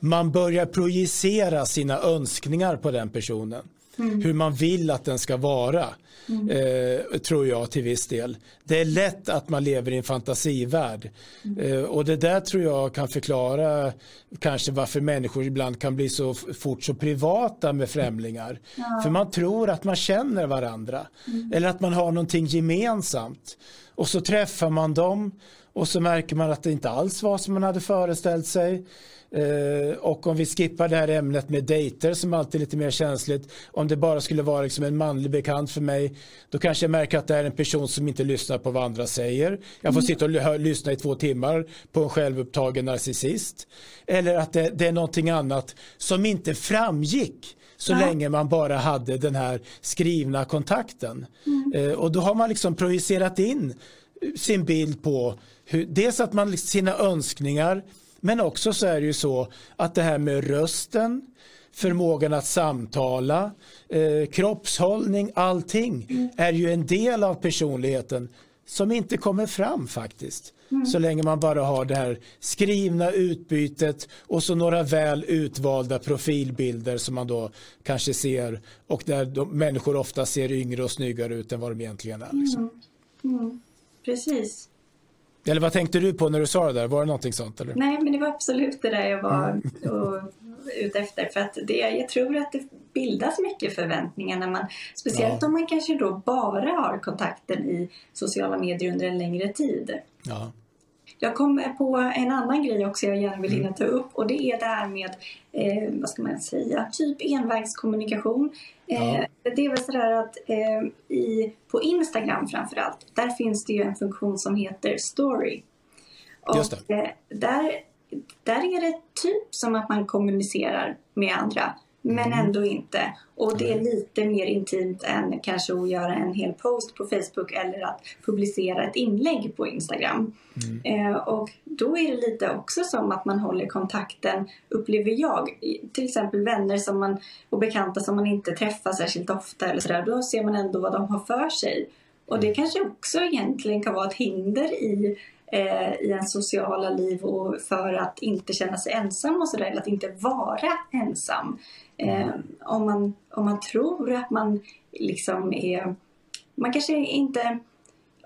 man börjar projicera sina önskningar på den personen. Mm. Hur man vill att den ska vara. Mm. Eh, tror jag till viss del. Det är lätt att man lever i en fantasivärld. Mm. Eh, och det där tror jag kan förklara kanske varför människor ibland kan bli så fort så privata med främlingar. Ja. För man tror att man känner varandra. Mm. Eller att man har någonting gemensamt. Och så träffar man dem och så märker man att det inte alls var som man hade föreställt sig. Eh, och om vi skippar det här ämnet med dejter som alltid är lite mer känsligt. Om det bara skulle vara liksom en manlig bekant för mig. Då kanske jag märker att det är en person som inte lyssnar på vad andra säger. Jag får mm. sitta och lyssna i två timmar på en självupptagen narcissist. Eller att det, det är någonting annat som inte framgick så ja. länge man bara hade den här skrivna kontakten. Mm. Eh, och då har man liksom projicerat in sin bild på hur, dels att man sina önskningar men också så är det ju så att det här med rösten, förmågan att samtala, eh, kroppshållning, allting mm. är ju en del av personligheten som inte kommer fram faktiskt. Mm. Så länge man bara har det här skrivna utbytet och så några väl utvalda profilbilder som man då kanske ser och där människor ofta ser yngre och snyggare ut än vad de egentligen är. Liksom. Mm. Mm. Precis. Eller vad tänkte du på när du sa det där? Var det någonting sånt? Eller? Nej, men det var absolut det där jag var mm. och, ute efter. För att det, jag tror att det bildas mycket förväntningar när man, speciellt ja. om man kanske då bara har kontakten i sociala medier under en längre tid. Ja. Jag kommer på en annan grej också jag gärna vill hinna mm. ta upp och det är det här med, eh, vad ska man säga, typ envägskommunikation. Eh, ja. Det är väl sådär att eh, i, på Instagram framförallt, där finns det ju en funktion som heter Story. Och eh, där, där är det typ som att man kommunicerar med andra men mm. ändå inte. Och det är lite mer intimt än kanske att göra en hel post på Facebook eller att publicera ett inlägg på Instagram. Mm. Eh, och då är det lite också som att man håller kontakten, upplever jag. Till exempel vänner som man, och bekanta som man inte träffar särskilt ofta eller sådär. Då ser man ändå vad de har för sig. Och det mm. kanske också egentligen kan vara ett hinder i eh, i ens sociala liv och för att inte känna sig ensam och sådär, eller att inte vara ensam. Eh, om, man, om man tror att man liksom är... Man kanske inte...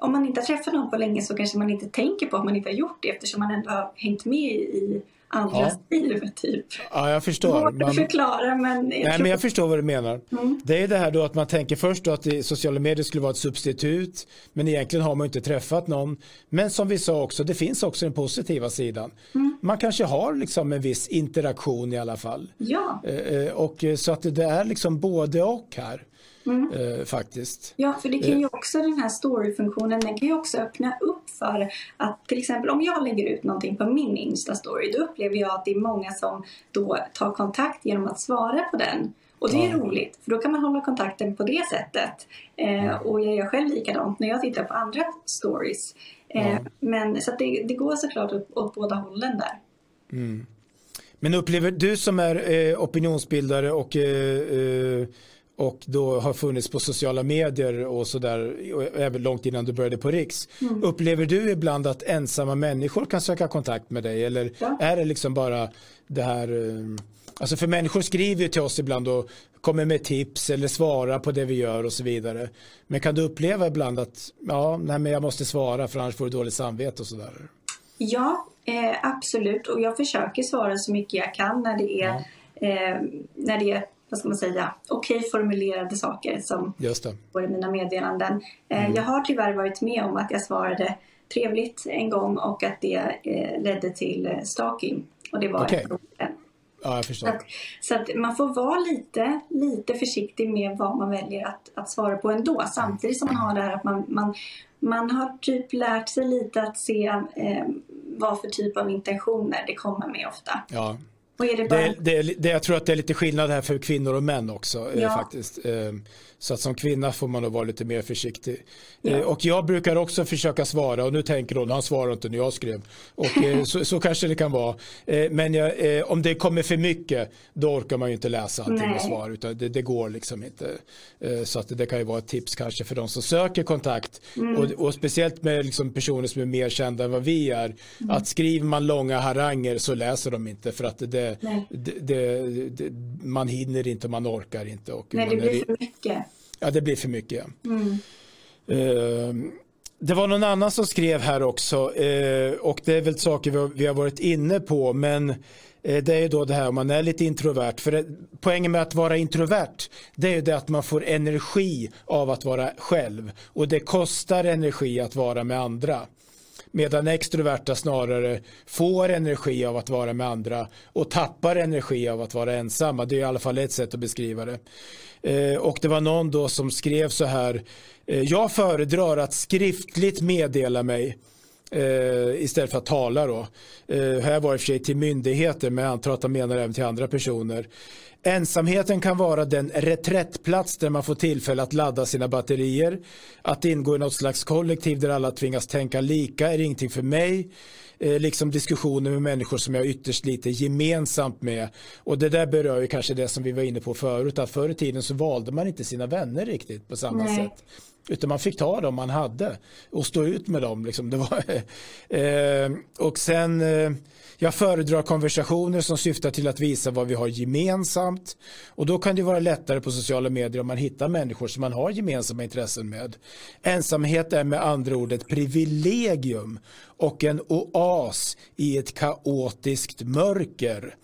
Om man inte har träffat någon på länge så kanske man inte tänker på att man inte har gjort det eftersom man ändå har hängt med i andras ja. liv. Typ. Ja, jag förstår. Att förklara men... Jag, Nej, tror... men jag förstår vad du menar. Mm. Det är det här då att man tänker först då att sociala medier skulle vara ett substitut men egentligen har man inte träffat någon. Men som vi sa också, det finns också den positiva sidan. Mm. Man kanske har liksom en viss interaktion i alla fall. Ja. Eh, eh och så att det är liksom både och här. Mm. Eh, faktiskt. Ja, för det kan ju också den här storyfunktionen, den kan ju också öppna upp för att till exempel om jag lägger ut någonting på min Insta-story, då upplever jag att det är många som då tar kontakt genom att svara på den. Och det är ja. roligt, för då kan man hålla kontakten på det sättet. Eh, och jag gör själv likadant när jag tittar på andra stories. Eh, ja. Men så det, det, går såklart åt, åt båda hållen där. Mm. Men upplever du som är eh, opinionsbildare och eh, eh, och då har funnits på sociala medier och sådär även långt innan du började på Riks. Mm. Upplever du ibland att ensamma människor kan söka kontakt med dig eller ja. är det liksom bara det här eh, Alltså för människor skriver ju till oss ibland och kommer med tips eller svarar på det vi gör och så vidare. Men kan du uppleva ibland att ja, nej men jag måste svara för annars får du dåligt samvete och sådär? Ja, eh, absolut och jag försöker svara så mycket jag kan när det är, ja. eh, när det är vad ska man säga, okej okay formulerade saker som står i mina meddelanden. Eh, mm. Jag har tyvärr varit med om att jag svarade trevligt en gång och att det eh, ledde till eh, stalking. Och det var okay. ett problem. Ja, jag förstår. Så, att, så att man får vara lite, lite försiktig med vad man väljer att, att svara på ändå. Samtidigt som man har det här att man, man, man har typ lärt sig lite att se eh, vad för typ av intentioner det kommer med ofta. Ja, det, bara... det, det, jag tror att det är lite skillnad här för kvinnor och män också eh, ja. faktiskt. Eh, så att som kvinna får man nog vara lite mer försiktig. Ja. Eh, och jag brukar också försöka svara och nu tänker hon, han svarar inte när jag skrev. Och <laughs> så, så, kanske det kan vara. Men jag, om det kommer för mycket då orkar man ju inte läsa allting och svara utan det, det, går liksom inte. Så att det kan ju vara ett tips kanske för de som söker kontakt mm. och, och, speciellt med liksom personer som är mer kända än vad vi är. Mm. Att skriver man långa haranger så läser de inte för att det det, det, man hinner inte och man orkar inte. Och Nej, det blir för mycket. Ja, det blir för mycket. Mm. Uh, det var någon annan som skrev här också uh, och det är väl saker vi har, varit inne på men uh, det är ju då det här om man är lite introvert. För det, poängen med att vara introvert det är ju det att man får energi av att vara själv och det kostar energi att vara med andra. Medan extroverta snarare får energi av att vara med andra och tappar energi av att vara ensamma. Det är i alla fall ett sätt att beskriva det. Eh, och det var någon då som skrev så här. Eh, jag föredrar att skriftligt meddela mig eh, istället för att tala då. Eh, här var i och för sig till myndigheter men jag antar att de menar även till andra personer. Ensamheten kan vara den reträttplats där man får tillfälle att ladda sina batterier. Att ingå i något slags kollektiv där alla tvingas tänka lika är ingenting för mig. Eh, liksom diskussioner med människor som jag har ytterst lite gemensamt med. Och det där berör ju kanske det som vi var inne på förut att förr i tiden så valde man inte sina vänner riktigt på samma Nej. sätt. Utan man fick ta dem man hade och stå ut med dem. Liksom. Det var, <laughs> eh, och sen, eh, jag föredrar konversationer som syftar till att visa vad vi har gemensamt. Och då kan det vara lättare på sociala medier om man hittar människor som man har gemensamma intressen med. Ensamhet är med andra ord ett privilegium och en oas i ett kaotiskt mörker.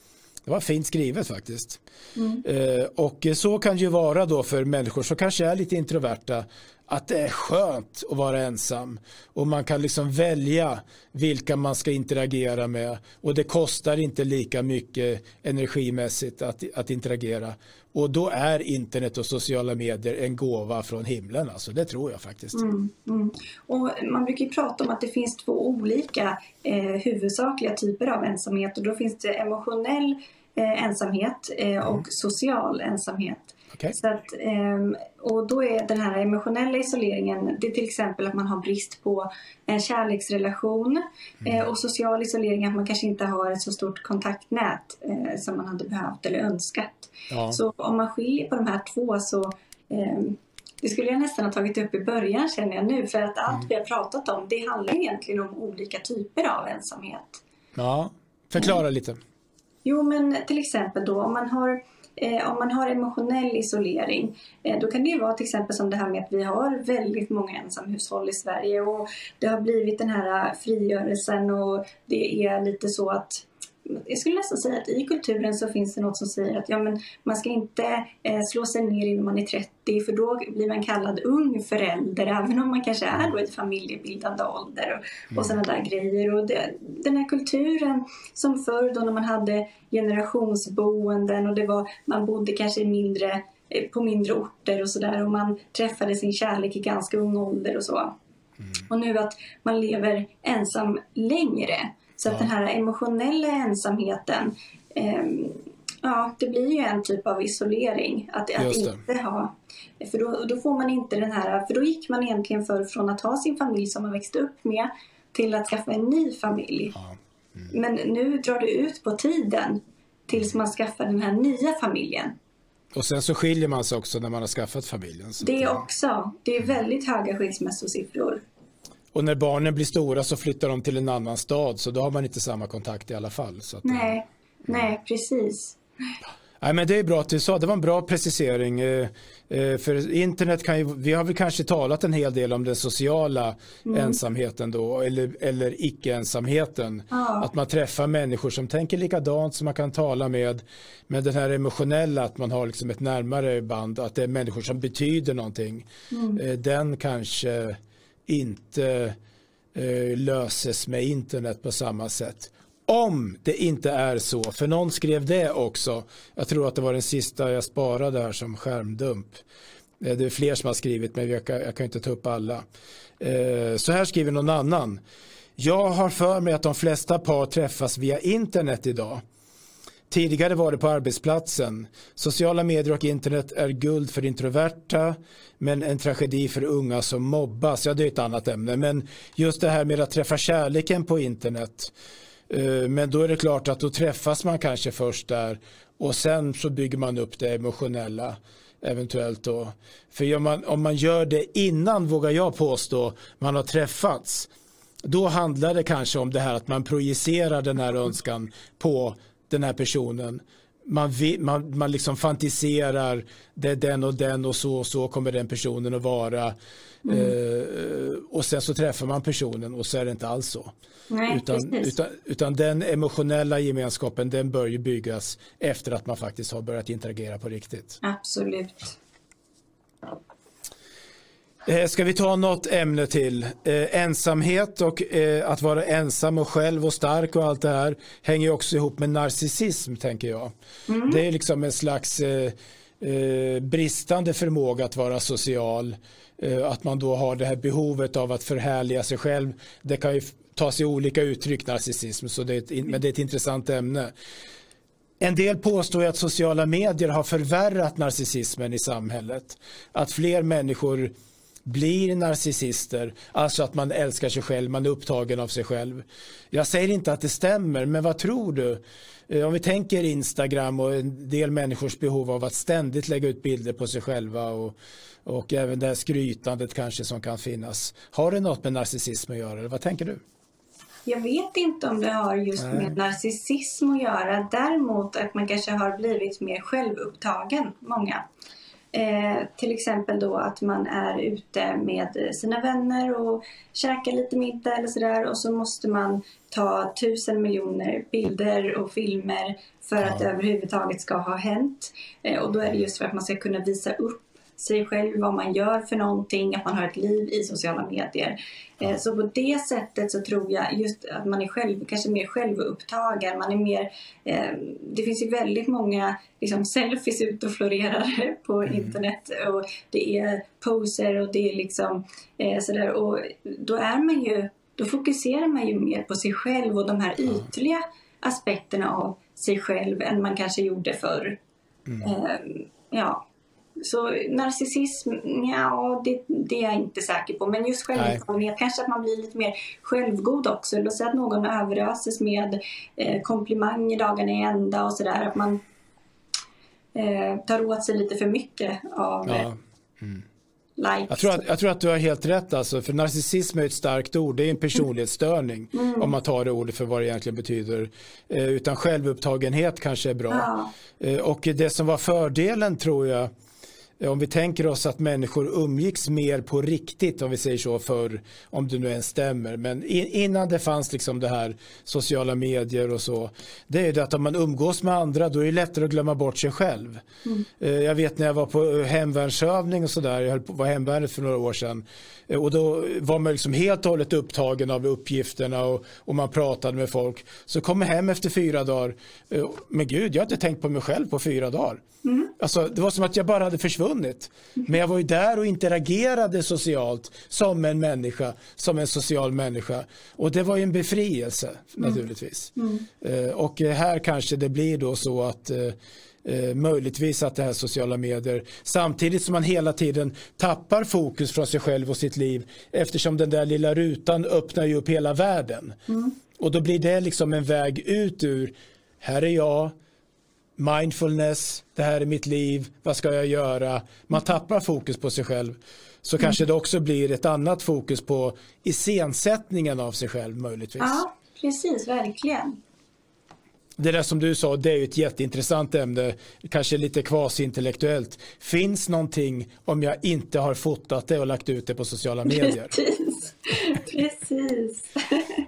Det var fint skrivet faktiskt. Mm. Eh, och så kan det ju vara då för människor som kanske är lite introverta att det är skönt att vara ensam och man kan liksom välja vilka man ska interagera med och det kostar inte lika mycket energimässigt att, att interagera och då är internet och sociala medier en gåva från himlen alltså det tror jag faktiskt. Mm, mm. Och man brukar prata om att det finns två olika eh, huvudsakliga typer av ensamhet och då finns det emotionell eh, ensamhet eh, och mm. social ensamhet. Okay. Så att, ehm, och då är den här emotionella isoleringen, det är till exempel att man har brist på en kärleksrelation mm. Eh, och social isolering att man kanske inte har ett så stort kontaktnät eh, som man hade behövt eller önskat. Ja. Så om man skiljer på de här två så ehm, det skulle jag nästan ha tagit upp i början känner jag nu för att allt mm. vi har pratat om det handlar egentligen om olika typer av ensamhet. Ja, förklara mm. lite. Jo men till exempel då om man har Eh, om man har emotionell isolering, eh, då kan det ju vara till exempel som det här med att vi har väldigt många ensamhushåll i Sverige och det har blivit den här eh, frigörelsen och det är lite så att jag skulle nästan säga att i kulturen så finns det något som säger att ja, men man ska inte eh, slå sig ner innan man är 30 för då blir man kallad ung förälder även om man kanske är då i familjebildande ålder och, mm. och sådana där grejer. Och det, den här kulturen som förr då när man hade generationsboenden och det var, man bodde kanske mindre, eh, på mindre orter och sådär och man träffade sin kärlek i ganska ung ålder och så. Mm. Och nu att man lever ensam längre så att den här emotionella ensamheten eh, Ja, det blir ju en typ av isolering. Att, att inte ha... För då, då, får man inte den här... För då gick man egentligen för från att ha sin familj som man växte upp med till att skaffa en ny familj. Ja. Mm. Men nu drar det ut på tiden tills man skaffar den här nya familjen. Och sen så skiljer man sig också när man har skaffat familjen. det också. Det är väldigt höga skilsmässosiffror. Och när barnen blir stora så flyttar de till en annan stad så då har man inte samma kontakt i alla fall. Att, nej, mm. nej, precis. Nej, men det är bra att du sa, det var en bra precisering. Eh, eh, för internet kan ju, vi har väl kanske talat en hel del om den sociala mm. ensamheten då, eller, eller icke-ensamheten. Ja. Att man träffar människor som tänker likadant, som man kan tala med. Men den här emotionella, att man har liksom ett närmare band, att det är människor som betyder någonting. Mm. Eh, den kanske inte eh, löses med internet på samma sätt. Om det inte är så, för någon skrev det också, jag tror att det var den sista jag sparade här som skärmdump. Eh, det är fler som har skrivit men jag kan, jag kan inte ta upp alla. Eh, så här skriver någon annan. Jag har för mig att de flesta par träffas via internet idag. Tidigare var det på arbetsplatsen. Sociala medier och internet är guld för introverta men en tragedi för unga som mobbas. Ja, det är ett annat ämne. Men just det här med att träffa kärleken på internet. Eh, men då är det klart att då träffas man kanske först där och sen så bygger man upp det emotionella eventuellt då. För man, om man gör det innan, vågar jag påstå, man har träffats då handlar det kanske om det här att man projicerar den här önskan på den här personen. Man, man, man liksom fantiserar det den och den och så och så kommer den personen att vara. Mm. Eh, och sen så träffar man personen och så är det inte alls så. Nej, utan, utan, utan, den emotionella gemenskapen den bör ju byggas efter att man faktiskt har börjat interagera på riktigt. Absolut. Eh, ska vi ta något ämne till? Eh, ensamhet och eh, att vara ensam och själv och stark och allt det här hänger också ihop med narcissism tänker jag. Mm. Det är liksom en slags eh, eh bristande förmåga att vara social. Eh, att man då har det här behovet av att förhärliga sig själv. Det kan ju ta sig olika uttryck narcissism, så det är ett, men det är ett intressant ämne. En del påstår att sociala medier har förvärrat narcissismen i samhället. Att fler människor blir narcissister, alltså att man älskar sig själv, man är upptagen av sig själv. Jag säger inte att det stämmer, men vad tror du? Eh, om vi tänker Instagram och en del människors behov av att ständigt lägga ut bilder på sig själva och, och även det här skrytandet kanske som kan finnas. Har det något med narcissism att göra? Vad tänker du? Jag vet inte om det har just Nej. med narcissism att göra. Däremot att man kanske har blivit mer självupptagen, många. Eh, till exempel då att man är ute med sina vänner och käkar lite middag eller sådär och så måste man ta tusen miljoner bilder och filmer för att det överhuvudtaget ska ha hänt. Eh, och då är det just för att man ska kunna visa upp sig själv, vad man gör för någonting, att man har ett liv i sociala medier. Eh, så på det sättet så tror jag just att man är själv, kanske mer självupptagen. Man är mer, eh, det finns ju väldigt många liksom, selfies ute och florerar <laughs> på mm. internet och det är poser och det är liksom eh, sådär och då är man ju, då fokuserar man ju mer på sig själv och de här ytliga aspekterna av sig själv än man kanske gjorde förr. Mm. ja, så narcissism, ja, det, det, är jag inte säker på. Men just självupptagenhet, kanske att man blir lite mer självgod också. Låt säga att någon överöses med eh, komplimanger dagarna i ända och sådär. Att man eh, tar åt sig lite för mycket av ja. mm. Likes. Jag tror, att, jag tror att du har helt rätt alltså, för narcissism är ett starkt ord, det är en personlighetsstörning mm. om man tar det ordet för vad det egentligen betyder. Eh, utan självupptagenhet kanske är bra. Ja. Eh, och det som var fördelen tror jag Eh, om vi tänker oss att människor umgicks mer på riktigt om vi säger så för om det nu ens stämmer. Men innan det fanns liksom det här sociala medier och så det är det att om man umgås med andra då är det lättare att glömma bort sig själv. Mm. Eh, jag vet när jag var på hemvärnsövning och sådär jag var hemvärnet för några år sedan. Eh, och då var man liksom helt och hållet upptagen av uppgifterna och, och man pratade med folk. Så kom jag hem efter fyra dagar men gud jag har inte tänkt på mig själv på fyra dagar mm. alltså det var som att jag bara hade försvunnit. Men jag var ju där och interagerade socialt som en människa, som en social människa. Och det var ju en befrielse mm. naturligtvis. Mm. Mm. Och här kanske det blir då så att eh, eh, möjligtvis att det här sociala medier samtidigt som man hela tiden tappar fokus från sig själv och sitt liv eftersom den där lilla rutan öppnar ju upp hela världen. Mm. Och då blir det liksom en väg ut ur här är jag, mindfulness, det här är mitt liv, vad ska jag göra? Man tappar fokus på sig själv. Så mm. kanske det också blir ett annat fokus på iscensättningen av sig själv möjligtvis. Ja, precis, verkligen. Det där som du sa, det är ett jätteintressant ämne, kanske lite kvasintellektuellt. Finns någonting om jag inte har fotat det och lagt ut det på sociala medier? Precis, <laughs> precis.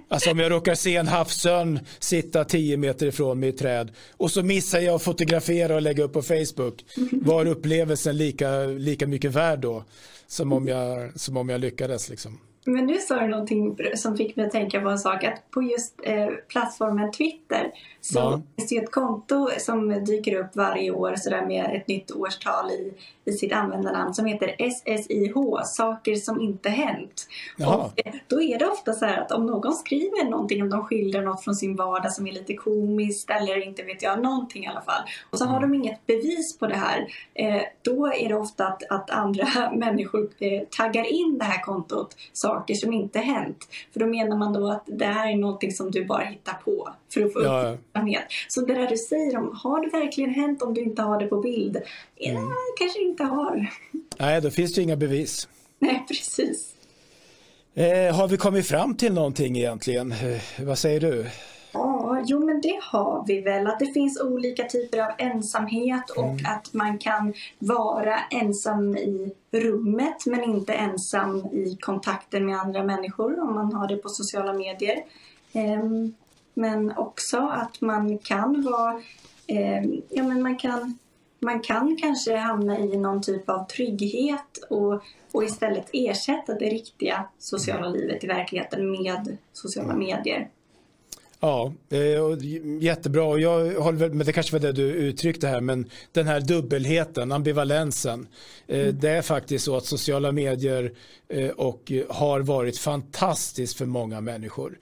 Alltså om jag råkar se en havsörn sitta tio meter ifrån mig i träd och så missar jag att fotografera och lägga upp på Facebook. Var upplevelsen lika, lika mycket värd då som om jag, som om jag lyckades liksom? Men nu sa du någonting som fick mig att tänka på en sak. Att på just eh, plattformen Twitter så ja. det ett konto som dyker upp varje år så där med ett nytt årstal i, i sitt användarnamn som heter SSIH, saker som inte hänt. Och eh, då är det ofta så här att om någon skriver någonting, om de skildrar något från sin vardag som är lite komiskt eller inte vet jag, någonting i alla fall. Och så har de inget bevis på det här. Eh, då är det ofta att, att andra <laughs> människor eh, taggar in det här kontot, saker som inte hänt. För då menar man då att det här är någonting som du bara hittar på för att få ja. upp uppmärksamhet. Så det där du säger om, har det verkligen hänt om du inte har det på bild? Mm. Ja, kanske inte har. Nej, då finns det inga bevis. Nej, precis. Eh, har vi kommit fram till någonting egentligen? Eh, vad säger du? Ja, jo men det har vi väl. Att det finns olika typer av ensamhet och mm. att man kan vara ensam i rummet men inte ensam i kontakten med andra människor om man har det på sociala medier. Um, men också att man kan vara, eh, ja men man kan, man kan kanske hamna i någon typ av trygghet och, och istället ersätta det riktiga sociala livet i verkligheten med sociala medier. Ja, eh, jättebra. Jag håller, men det kanske var det du uttryckte här, men den här dubbelheten, ambivalensen. Eh, mm. Det är faktiskt så att sociala medier och har varit fantastiskt för många människor.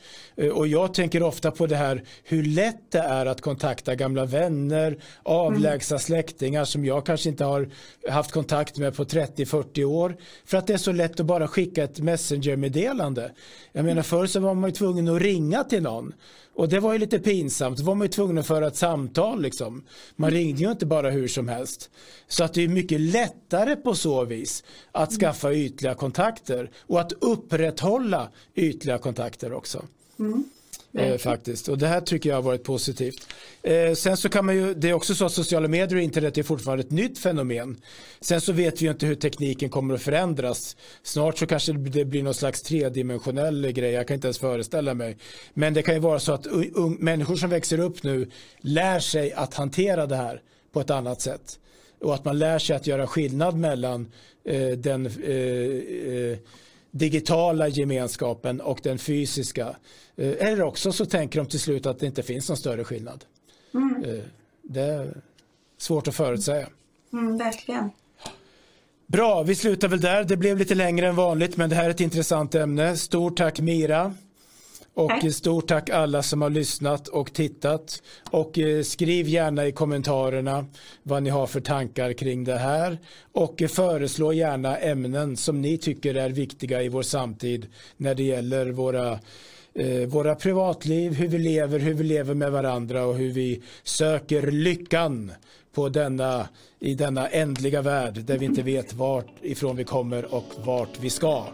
Och jag tänker ofta på det här hur lätt det är att kontakta gamla vänner, avlägsna mm. släktingar som jag kanske inte har haft kontakt med på 30-40 år. För att det är så lätt att bara skicka ett messengermeddelande. Jag menar förr så var man ju tvungen att ringa till någon. Och det var ju lite pinsamt. Då var man ju tvungen att föra ett samtal. Liksom. Man mm. ringde ju inte bara hur som helst. Så att det är mycket lättare på så vis att mm. skaffa ytliga kontakter och att upprätthålla ytliga kontakter också. Mm. Eh, faktiskt. Och det här tycker jag har varit positivt. Eh, sen så kan man ju, det är också så att sociala medier och internet är fortfarande ett nytt fenomen. Sen så vet vi ju inte hur tekniken kommer att förändras. Snart så kanske det blir någon slags tredimensionell grej, jag kan inte ens föreställa mig. Men det kan ju vara så att människor som växer upp nu lär sig att hantera det här på ett annat sätt. Och att man lär sig att göra skillnad mellan eh, den eh, eh digitala gemenskapen och den fysiska. Eh, eller också så tänker de till slut att det inte finns någon större skillnad. Mm. Eh, det är svårt att förutsäga. Mm, verkligen. Bra, vi slutar väl där. Det blev lite längre än vanligt men det här är ett intressant ämne. Stort tack Mira. Och tack. stort tack alla som har lyssnat och tittat. Och eh, skriv gärna i kommentarerna vad ni har för tankar kring det här. Och föreslå gärna ämnen som ni tycker är viktiga i vår samtid när det gäller våra eh, våra privatliv, hur vi lever, hur vi lever med varandra och hur vi söker lyckan på denna, i denna ändliga värld där vi inte vet vart ifrån vi kommer och vart vi ska.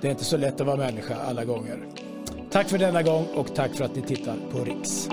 Det är inte så lätt att vara människa alla gånger. Tack för denna gång och tack för att ni tittar på Riks.